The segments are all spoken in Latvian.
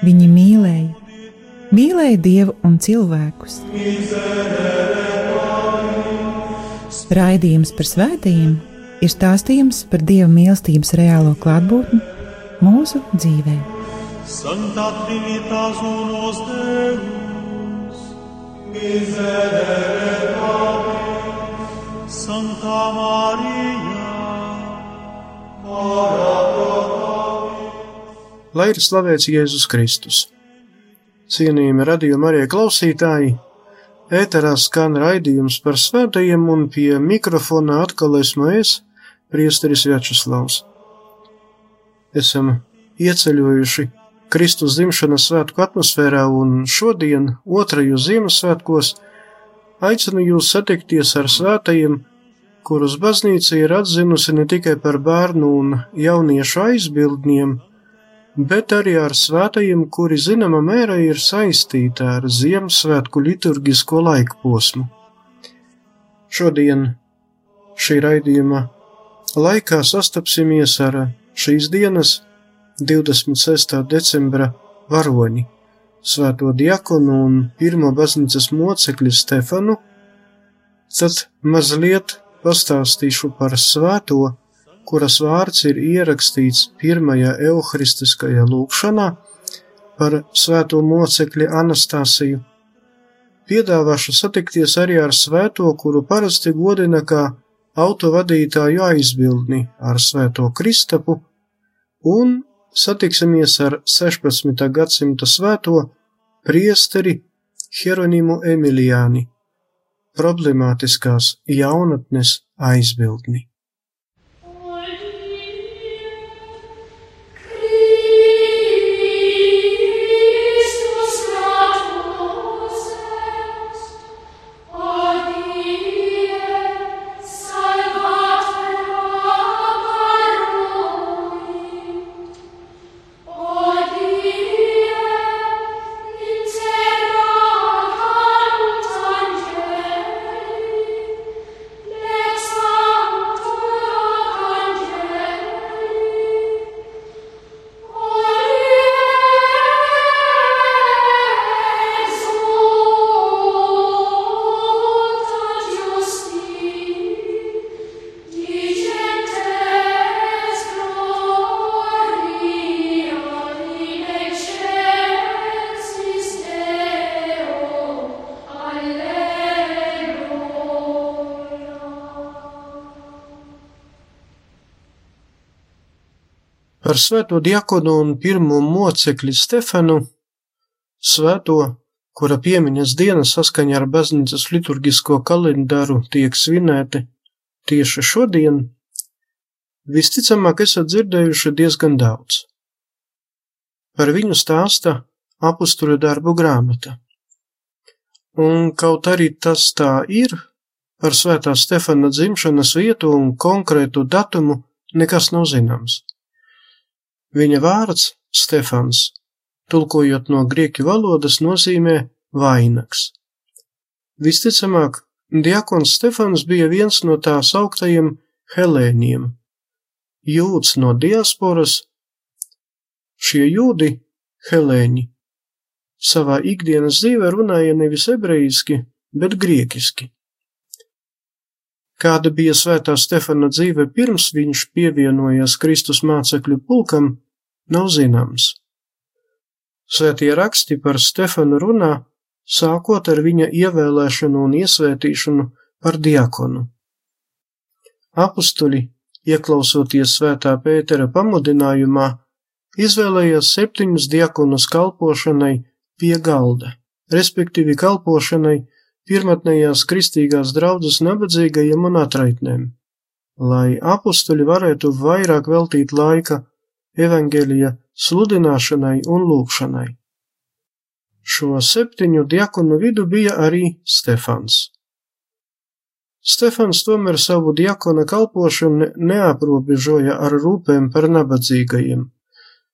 Viņi mīlēja, mīlēja Dievu un cilvēkus. Raidījums par svētījumiem ir stāstījums par Dieva mīlestības reālo klātbūtni mūsu dzīvē. Santa Trinitas unos Deus, miserere Pablis, Santa Maria, ora Lai ir slavēts Jēzus Kristus. Cienījami radījuma arī klausītāji, ēterā skan raidījums par svētajiem un pie mikrofona atkal esmu es, priesteris Vjačeslavs. Esam ieceļojuši Kristus dzimšanas svētku atmosfērā, un šodien, otrajos Ziemassvētkos, aicinu jūs satikties ar svētajiem, kurus baznīca ir atzinusi ne tikai par bērnu un jauniešu aizbildniem, bet arī ar svētajiem, kuri zināmā mērā ir saistīti ar Ziemassvētku liturgisko laiku posmu. Šodien šī raidījuma laikā sastapsimies ar šīs dienas 26. decembra varoņi, svēto diakonu un pirmo baznīcas mocekļu Stefanu, tad mazliet pastāstīšu par svēto, kuras vārds ir ierakstīts pirmajā evaharistiskajā lūkšanā par svēto mocekļu Anastasiju. Piedāvāšu satikties arī ar svēto, kuru parasti godina kā autovadītāju aizbildni ar svēto Kristapu, un satiksimies ar 16. gadsimta svēto priesteri Hieronimu Emilijāni, problemātiskās jaunatnes aizbildni. Par svēto diakonu un pirmo mocekli Stefanu, svēto, kura piemiņas diena saskaņā ar baznīcas liturgisko kalendāru tiek svinēta tieši šodien, visticamāk esat dzirdējuši diezgan daudz. Par viņu stāsta apstuļu darbu grāmata. Un kaut arī tas tā ir, par svētā Stefana dzimšanas vietu un konkrētu datumu nekas nav zināms. Viņa vārds Stefans, tulkojot no grieķu valodas, nozīmē vainags. Visticamāk, diakons Stefans bija viens no tā sauktajiem helēniem, jūds no diasporas. Šie jūdi, helēņi, savā ikdienas dzīvē runāja nevis ebrejiski, bet grieķiski. Kāda bija svētā Stefana dzīve pirms viņš pievienojās Kristus mācekļu pulkam, nav zināms. Svētie raksti par Stefanu runā, sākot ar viņa ievēlēšanu un iesvētīšanu par diakonu. Apustuļi, ieklausoties svētā Pētera pamudinājumā, izvēlējās septiņus diakonus kalpošanai pie galda, respektīvi kalpošanai pirmatnējās kristīgās draudzes nabadzīgajiem un atraitnēm, lai apustuļi varētu vairāk veltīt laika evaņģēlija sludināšanai un lūkšanai. Šo septiņu diakonu vidu bija arī Stefans. Stefans tomēr savu diakona kalpošanu neaprobežoja ar rūpēm par nabadzīgajiem.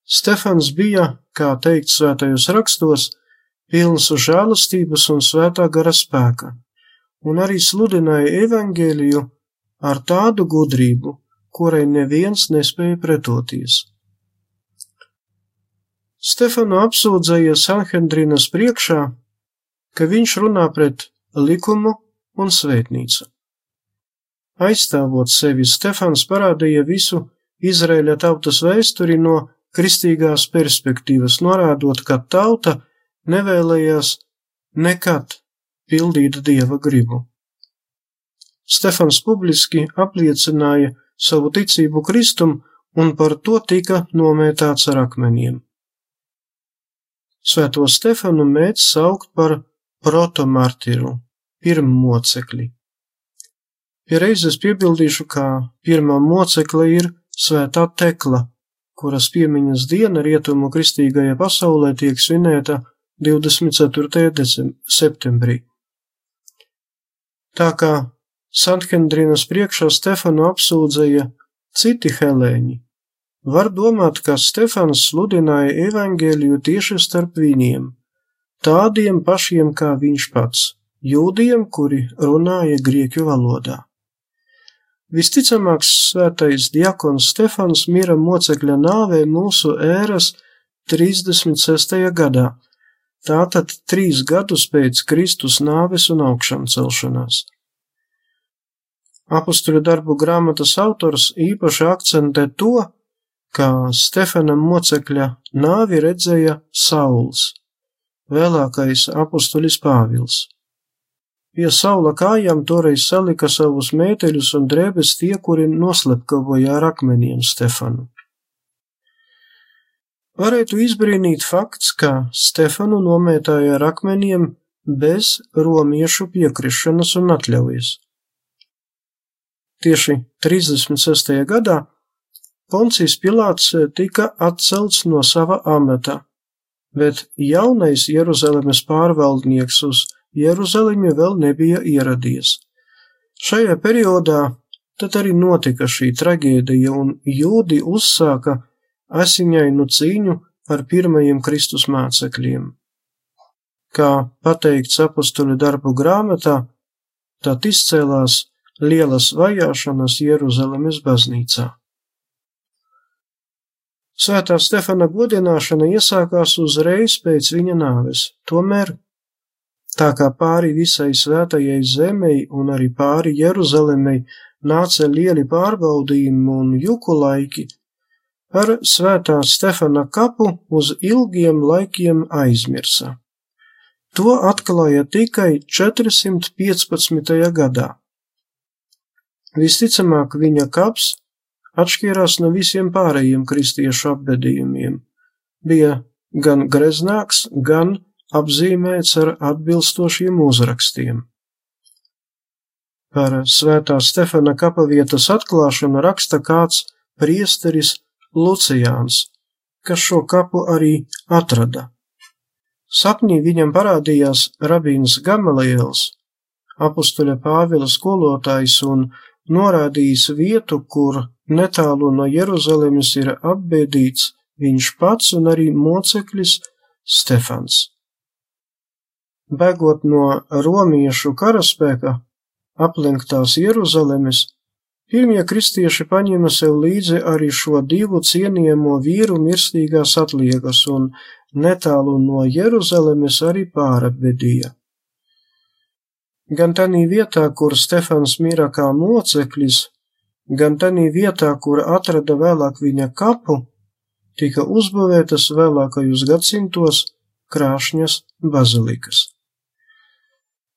Stefans bija, kā teikt svētajos rakstos, pilns žēlastības un svētā gara spēka, un arī sludināja evaņģēliju ar tādu gudrību, kurai neviens nespēja pretoties. Stefanu apsūdzēja Sanhendrinas priekšā, ka viņš runā pret likumu un svētnīcu. Aizstāvot sevi, Stefans parādīja visu Izraēļa tautas vēsturi no kristīgās perspektīvas, norādot, ka tauta nevēlējās nekad pildīt dieva gribu. Stefans publiski apliecināja savu ticību Kristum un par to tika nomētāts ar akmeņiem. Svēto Stefanu mēdz saukt par protomartiru, pirmu mocekli. Pie reizes piebildīšu, ka pirmā mocekle ir svētā tekla, kuras piemiņas diena rietumu kristīgajā pasaulē tiek svinēta 24. septembrī. Tā kā Santhendrinas priekšā Stefanu apsūdzēja citi helēņi, var domāt, ka Stefans sludināja evaņģēliju tieši starp viņiem, tādiem pašiem kā viņš pats, jūdiem, kuri runāja grieķu valodā. Visticamāk, svētais diakons Stefans mira mocekļa nāvē mūsu ēras 36. gadā, tātad trīs gadus pēc Kristus nāves un augšām celšanās. Apustuļu darbu grāmatas autors īpaši akcentē to, ka Stefana mocekļa nāvi redzēja Sauls, vēlākais apustulis Pāvils. Pie saula kājām toreiz salika savus mēteļus un drēbes tie, kuri noslepkavoja ar akmeniem Stefanu. Varētu izbrīnīt fakts, ka Stefanu nomētāja ar akmeniem bez romiešu piekrišanas un atļaujas. Tieši 36. gadā Poncijs Pilāts tika atcelts no sava amata, bet jaunais Jeruzalemes pārvaldnieks uz Jeruzalemi vēl nebija ieradies. Šajā periodā tad arī notika šī traģēdija, un jūdi uzsāka asiņainu cīņu ar pirmajiem Kristus mācekļiem. Kā pateikts apustuļu darbu grāmatā, tad izcēlās lielas vajāšanas Jeruzalemes baznīcā. Svētā Stefana godināšana iesākās uzreiz pēc viņa nāves, tomēr Tā kā pāri visai svētajai zemei un arī pāri Jeruzalemei nāca lieli pārbaudījumi un juku laiki, par svētā Stefana kapu uz ilgiem laikiem aizmirsa. To atklāja tikai 415. gadā. Visticamāk, viņa kaps atšķīrās no visiem pārējiem kristiešu apbedījumiem. Bija gan greznāks, gan apzīmēts ar atbilstošiem uzrakstiem. Par svētā Stefana kapavietas atklāšanu raksta kāds priesteris Lucijāns, kas šo kapu arī atrada. Sapnī viņam parādījās rabīns Gamaliels, apustuļa Pāvila skolotājs un norādījis vietu, kur netālu no Jeruzalemes ir apbēdīts viņš pats un arī moceklis Stefans. Bēgot no romiešu karaspēka aplenktās Jeruzalemes, pirmie kristieši paņēma sev līdzi arī šo divu cienījamo vīru mirstīgās atliekas un netālu no Jeruzalemes arī pārapvedīja. Gan tanī vietā, kur Stefans mira kā moceklis, gan tanī vietā, kur atrada vēlāk viņa kapu, tika uzbūvētas vēlākajos gadsimtos krāšņas bazilikas.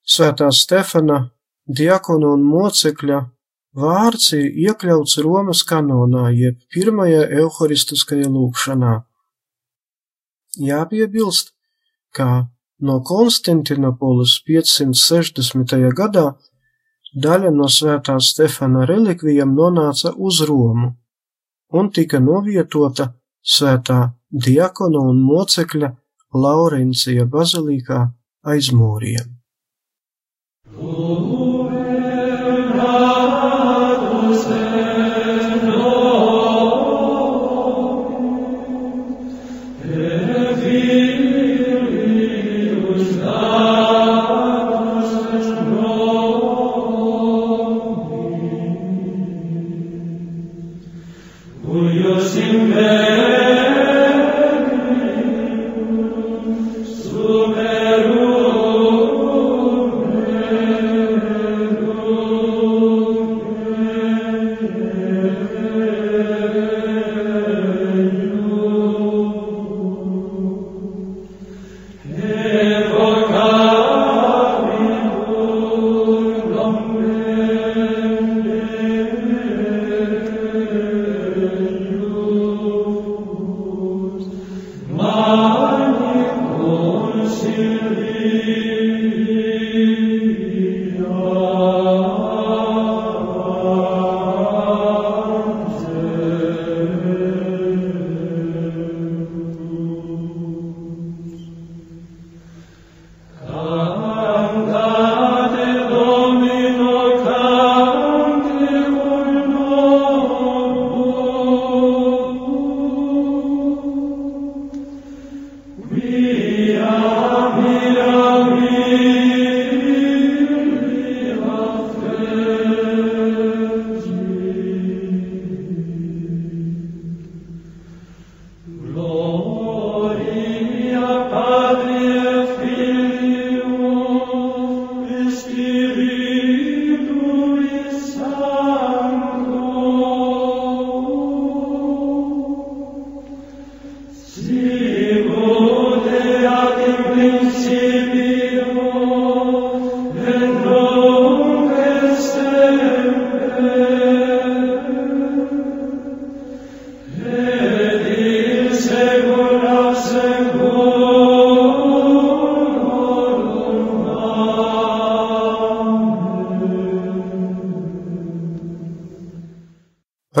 Svētā Stefana, diakona un mocekļa vārds ir iekļauts Romas kanonā, jeb pirmajā euharistiskajā lūkšanā. Jāpiebilst, ka no Konstantinopolis 560. gadā daļa no svētā Stefana relikvijām nonāca uz Romu un tika novietota svētā diakona un mocekļa Laurencija bazilikā aiz mūriem.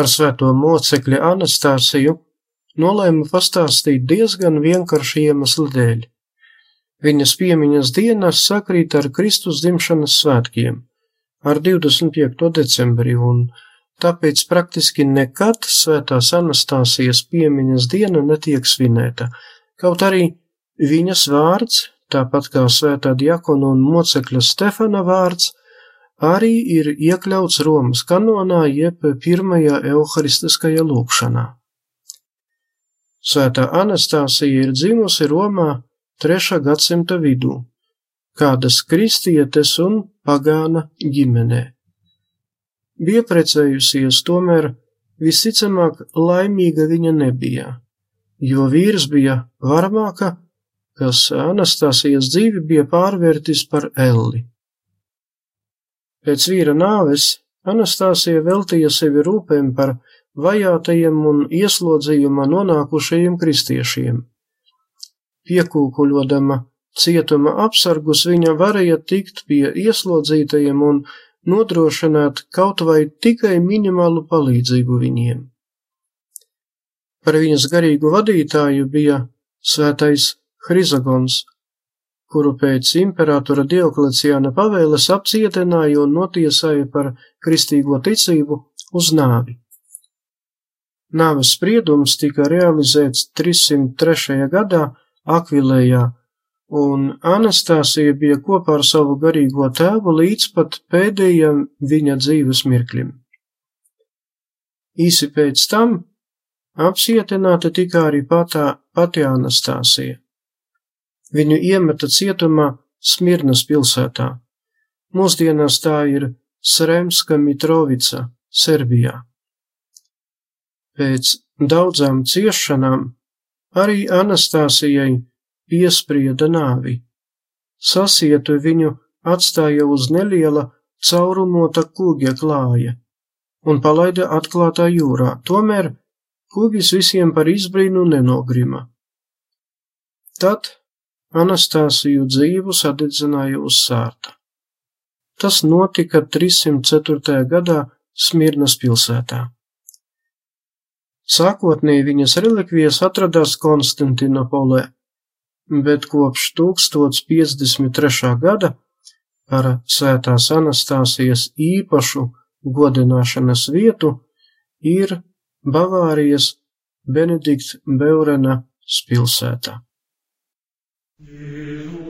Par svēto mocekļa Anastasiju nolēma pastāstīt diezgan vienkārši iemeslu dēļ. Viņas piemiņas dienas sakrīt ar Kristus dzimšanas svētkiem, ar 25. decembri, un tāpēc praktiski nekad svētās Anastasijas piemiņas diena netiek svinēta, kaut arī viņas vārds, tāpat kā svētā diakona un mocekļa Stefana vārds, arī ir iekļauts Romas kanonā jeb pirmajā euharistiskajā lūkšanā. Svētā Anastasija ir dzimusi Romā 3. gadsimta vidū, kādas kristietes un pagāna ģimenē. Bija precējusies, tomēr visticamāk laimīga viņa nebija, jo vīrs bija varmāka, kas Anastasijas dzīvi bija pārvērtis par elli. Pēc vīra nāves Anastasija veltīja sevi rūpēm par vajātajiem un ieslodzījumā nonākušajiem kristiešiem. Piekūkuļodama cietuma apsargus viņa varēja tikt pie ieslodzītajiem un nodrošināt kaut vai tikai minimālu palīdzību viņiem. Par viņas garīgu vadītāju bija svētais Hrizagons, kuru pēc imperatora Diokleciāna pavēles apcietināja un notiesāja par kristīgo ticību uz nāvi. Nāves spriedums tika realizēts 303. gadā Akvilējā, un Anastasija bija kopā ar savu garīgo tēvu līdz pat pēdējiem viņa dzīves mirkļiem. Īsi pēc tam apcietināta tika arī patā, pati Anastasija. Viņu iemeta cietumā Smirnas pilsētā. Mūsdienās tā ir Sremska Mitrovica, Serbijā. Pēc daudzām ciešanām arī Anastasijai piesprieda nāvi. Sasietu viņu atstāja uz neliela caurumota kūgja klāja un palaida atklātā jūrā, tomēr kūgis visiem par izbrīnu nenogrima. Tad Anastasiju dzīvu sadedzināja uz sārta. Tas notika 304. gadā Smirnas pilsētā. Sākotnēji viņas relikvijas atradās Konstantinopolē, bet kopš 1053. gada par svētās Anastāsijas īpašu godināšanas vietu ir Bavārijas Benedikta Beurena pilsētā. Jesu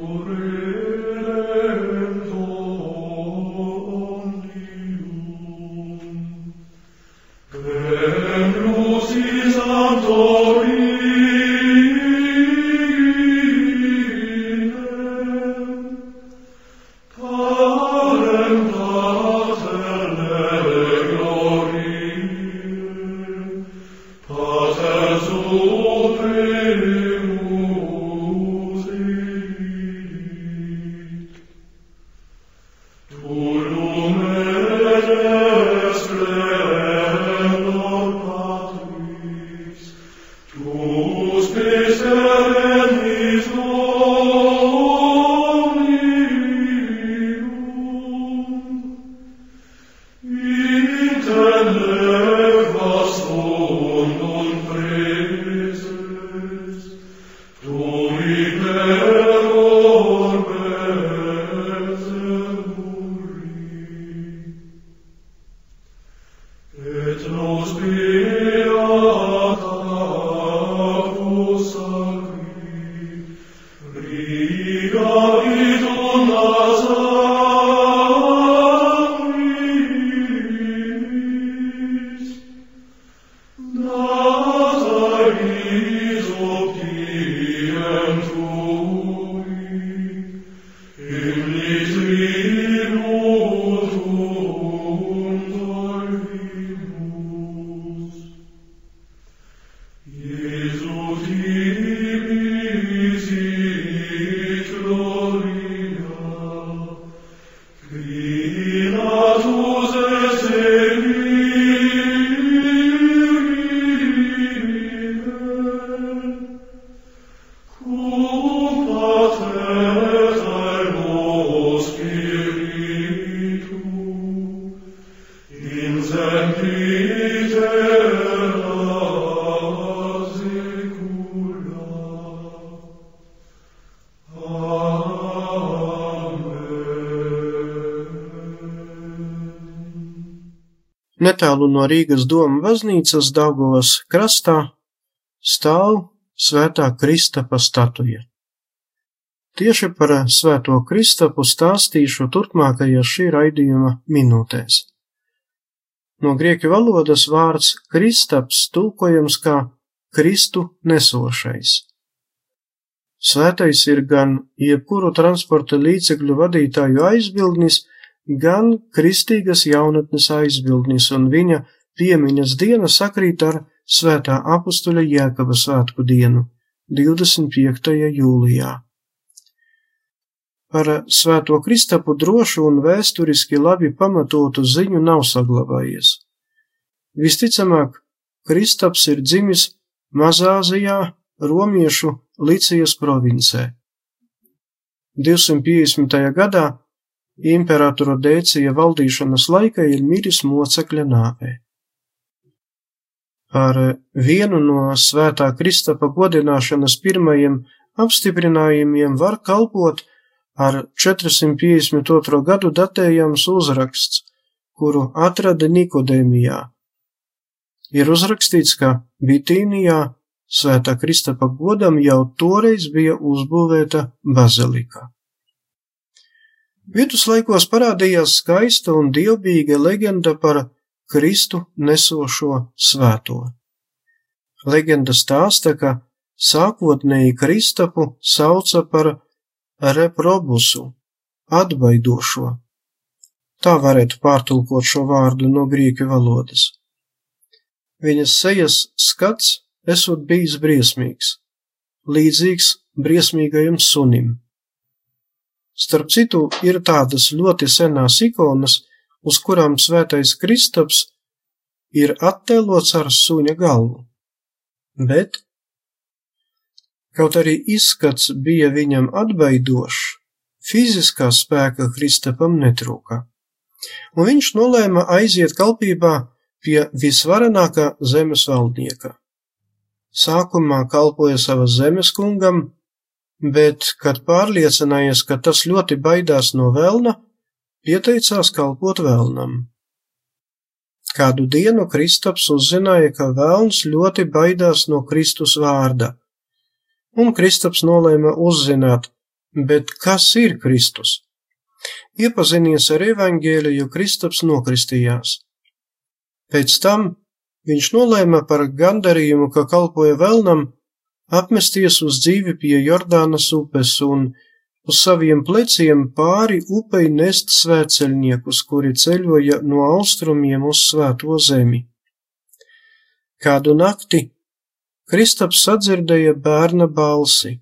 Netālu no Rīgas doma baznīcas Daugavas krastā stāv svētā Kristapa statuja. Tieši par svēto Kristapu stāstīšu turpmākajās šī raidījuma minūtēs. No grieķu valodas vārds Kristaps tulkojams kā Kristu nesošais. Svētais ir gan jebkuru transporta līdzekļu vadītāju aizbildnis, gan kristīgas jaunatnes aizbildnis, un viņa piemiņas diena sakrīt ar svētā apustuļa Jēkaba svētku dienu, 25. jūlijā. Par svēto Kristapu drošu un vēsturiski labi pamatotu ziņu nav saglabājies. Visticamāk, Kristaps ir dzimis Mazāzijā, Romiešu Licijas provincē. 250. gadā imperatora Dēcija valdīšanas laikā ir miris mocekļa nāvē. Par vienu no svētā Kristapa godināšanas pirmajiem apstiprinājumiem var kalpot ar 452. gadu datējams uzraksts, kuru atrada Nikodēmijā. Ir uzrakstīts, ka Bitīnijā svētā Kristapa godam jau toreiz bija uzbūvēta bazilika. Viduslaikos parādījās skaista un dievbijīga leģenda par Kristu nesošo svēto. Leģenda stāsta, ka sākotnēji Kristapu sauca par reprobusu, atbaidošo. Tā varētu pārtulkot šo vārdu no grieķu valodas. Viņas sejas skats esot bijis briesmīgs, līdzīgs briesmīgajam sunim Starp citu, ir tādas ļoti senās ikonas, uz kurām svētais Kristaps ir attēlots ar suņa galvu. Bet, kaut arī izskats bija viņam atbaidošs, fiziskā spēka Kristapam netrūka, un viņš nolēma aiziet kalpībā pie visvarenākā zemes valdnieka. Sākumā kalpoja savas zemes kungam, bet, kad pārliecinājies, ka tas ļoti baidās no vēlna, pieteicās kalpot vēlnam. Kādu dienu Kristaps uzzināja, ka vēlns ļoti baidās no Kristus vārda, un Kristaps nolēma uzzināt, bet kas ir Kristus? Iepazinies ar evaņģēliju, Kristaps nokristījās. Pēc tam viņš nolēma par gandarījumu, ka kalpoja vēlnam, apmesties uz dzīvi pie Jordānas upes un uz saviem pleciem pāri upei nest svēceļniekus, kuri ceļoja no austrumiem uz svēto zemi. Kādu nakti Kristaps sadzirdēja bērna balsi.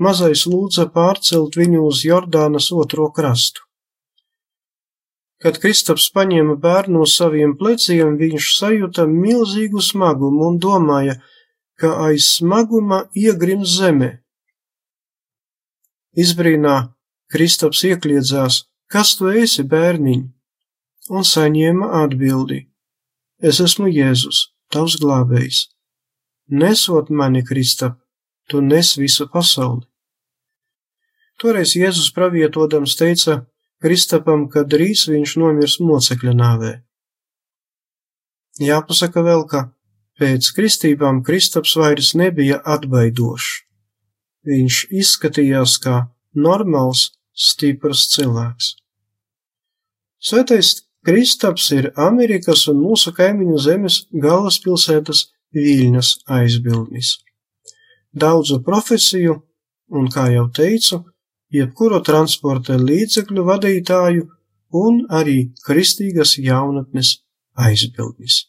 Mazais lūdza pārcelt viņu uz Jordānas otro krastu. Kad Kristaps paņēma bērnu uz saviem pleciem, viņš sajuta milzīgu smagumu un domāja, ka aiz smaguma iegrims zemē. Izbrīnā Kristaps iekļiedzās, kas tu esi, bērniņ, un saņēma atbildi: Es esmu Jēzus, tavs glābējs. Nesot mani, Kristap, tu nes visu pasauli. Toreiz Jēzus pravietodams teica, Kristapam, ka drīz viņš nomirs mocekļa nāvē. Jāpasaka vēl, ka pēc kristībām Kristaps vairs nebija atbaidošs. Viņš izskatījās kā normāls, stiprs cilvēks. Svētais Kristaps ir Amerikas un mūsu kaimiņu zemes galvaspilsētas Viļņas aizbildnis. Daudzu profesiju, un, kā jau teicu, jebkuru transporta līdzekļu vadītāju un arī kristīgas jaunatnes aizbildnis.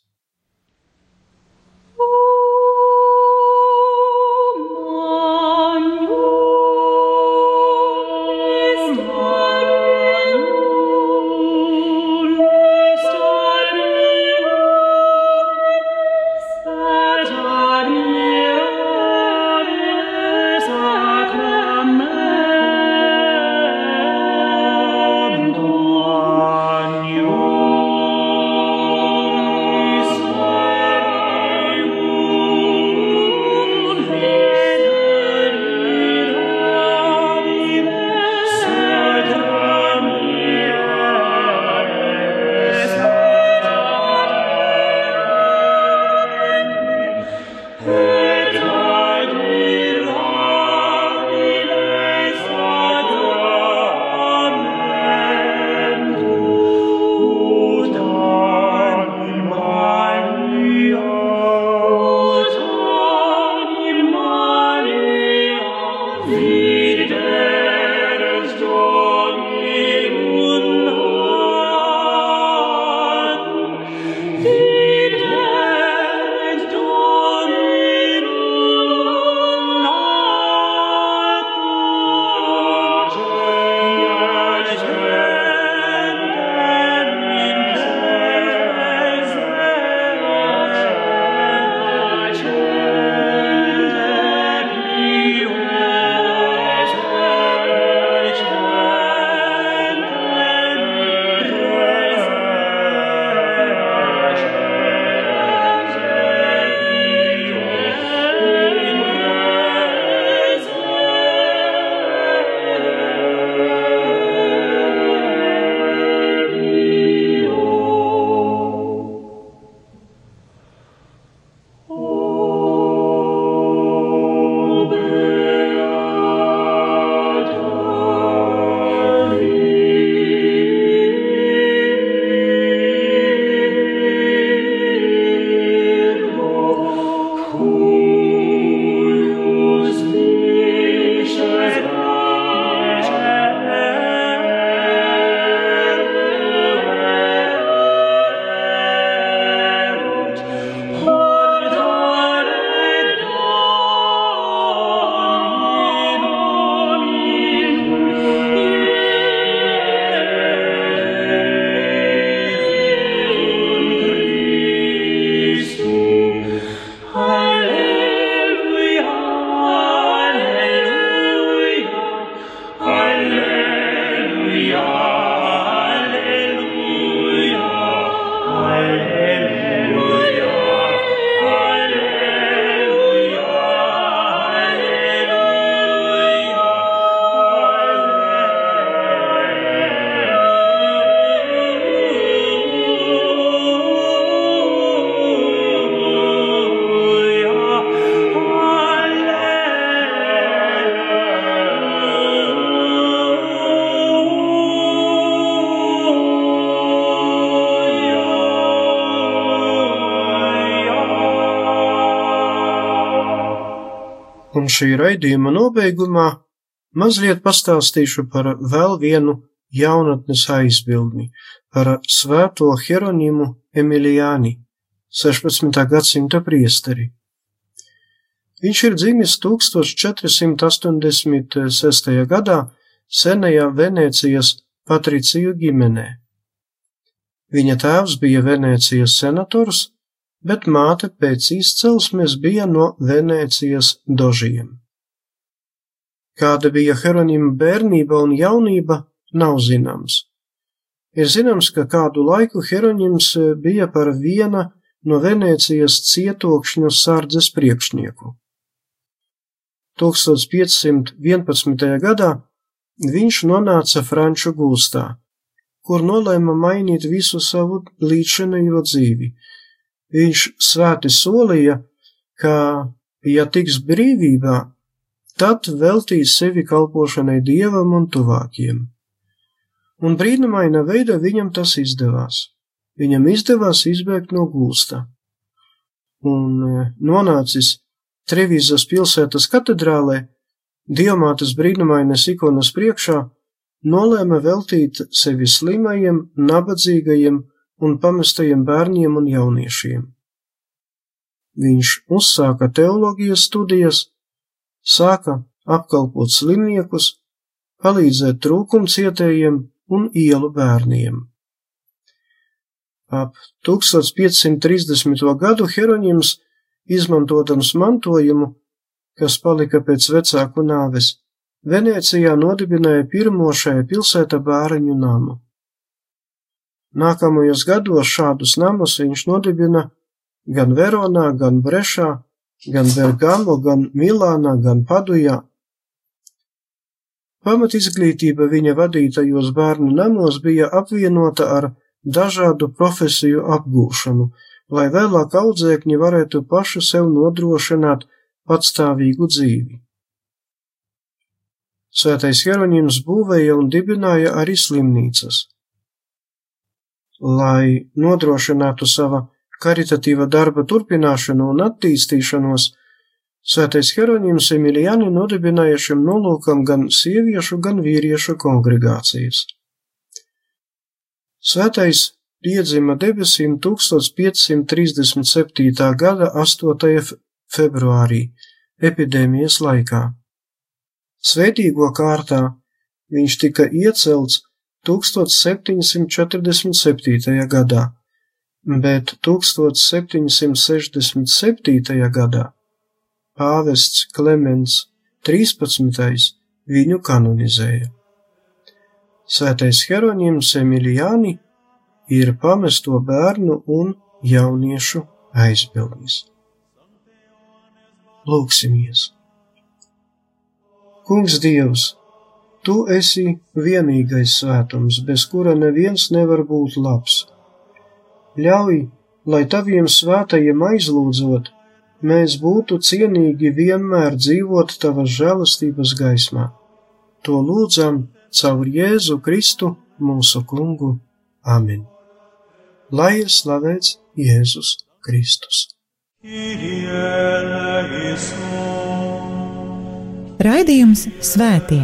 Un šī raidījuma nobeigumā mazliet pastāstīšu par vēl vienu jaunatnes aizbildni, par svēto Hieronimu Emilijāni, 16. gadsimta priesteri. Viņš ir dzimis 1486. gadā senajā Venēcijas patriciju ģimenē. Viņa tēvs bija Venēcijas senators, bet māte pēc izcelsmes bija no Venēcijas dožiem. Kāda bija Heronima bērnība un jaunība, nav zināms. Ir zināms, ka kādu laiku Heronims bija par viena no Venēcijas cietokšņu sardzes priekšnieku. 1511. gadā viņš nonāca Franču gulstā, kur nolēma mainīt visu savu līdzinējo dzīvi. Viņš svēti solīja, ka, ja tiks brīvībā, tad veltīs sevi kalpošanai dievam un tuvākiem. Un brīnumaina veidā viņam tas izdevās. Viņam izdevās izbēgt no gulsta. Un e, nonācis Trevīzas pilsētas katedrālē, Diamātas brīnumainas ikonas priekšā, nolēma veltīt sevi slimajiem, nabadzīgajiem un pamestajiem bērniem un jauniešiem. Viņš uzsāka teoloģijas studijas, sāka apkalpot slimniekus, palīdzēt trūkumcietējiem un ielu bērniem. Ap 1530. gadu Hieronyms izmantodams mantojumu, kas palika pēc vecāku nāves, Venecijā nodibināja pirmo šajā pilsētā bāriņu namu. Nākamajos gados šādus namus viņš nodibina gan Veronā, gan Brešā, gan Bergamo, gan Milānā, gan Padujā. Pamat izglītība viņa vadītajos bērnu namos bija apvienota ar dažādu profesiju apgūšanu, lai vēlāk audzēkņi varētu paši sev nodrošināt patstāvīgu dzīvi. Svētais Jeronims būvēja un dibināja arī slimnīcas. Lai nodrošinātu sava karitatīva darba turpināšanu un attīstīšanos, Svētais Jeronims Emilijani nodibināja šim nolūkam gan sieviešu, gan vīriešu kongregācijas. Svētais piedzima debesīm 1537. gada 8. februārī epidēmijas laikā. Svētīgo kārtā viņš tika iecelts 1747. gadā, bet 1767. gadā pāvests Klemens 13. viņu kanonizēja. Svētais Hieronyms Emilijāni ir pamesto bērnu un jauniešu aizbildnis. Lūksimies! Kungs Dievs, Tu esi vienīgais svētums, bez kura neviens nevar būt labs. Ļauj, lai Taviem svētajiem aizlūdzot, mēs būtu cienīgi vienmēr dzīvot Tavas žēlastības gaismā. To lūdzam caur Jēzu Kristu, mūsu Kungu. Amen! lai ir slavēts Jēzus Kristus. Raidījums Svētie.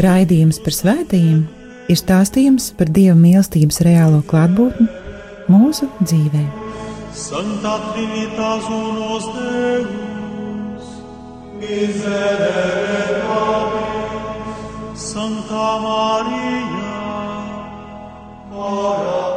Raidījums par svētījumiem ir stāstījums par Dieva mīlestības reālo klātbūtni mūsu dzīvē. Santa Trinitas unos Deus, miserere nobis, Santa Maria, ora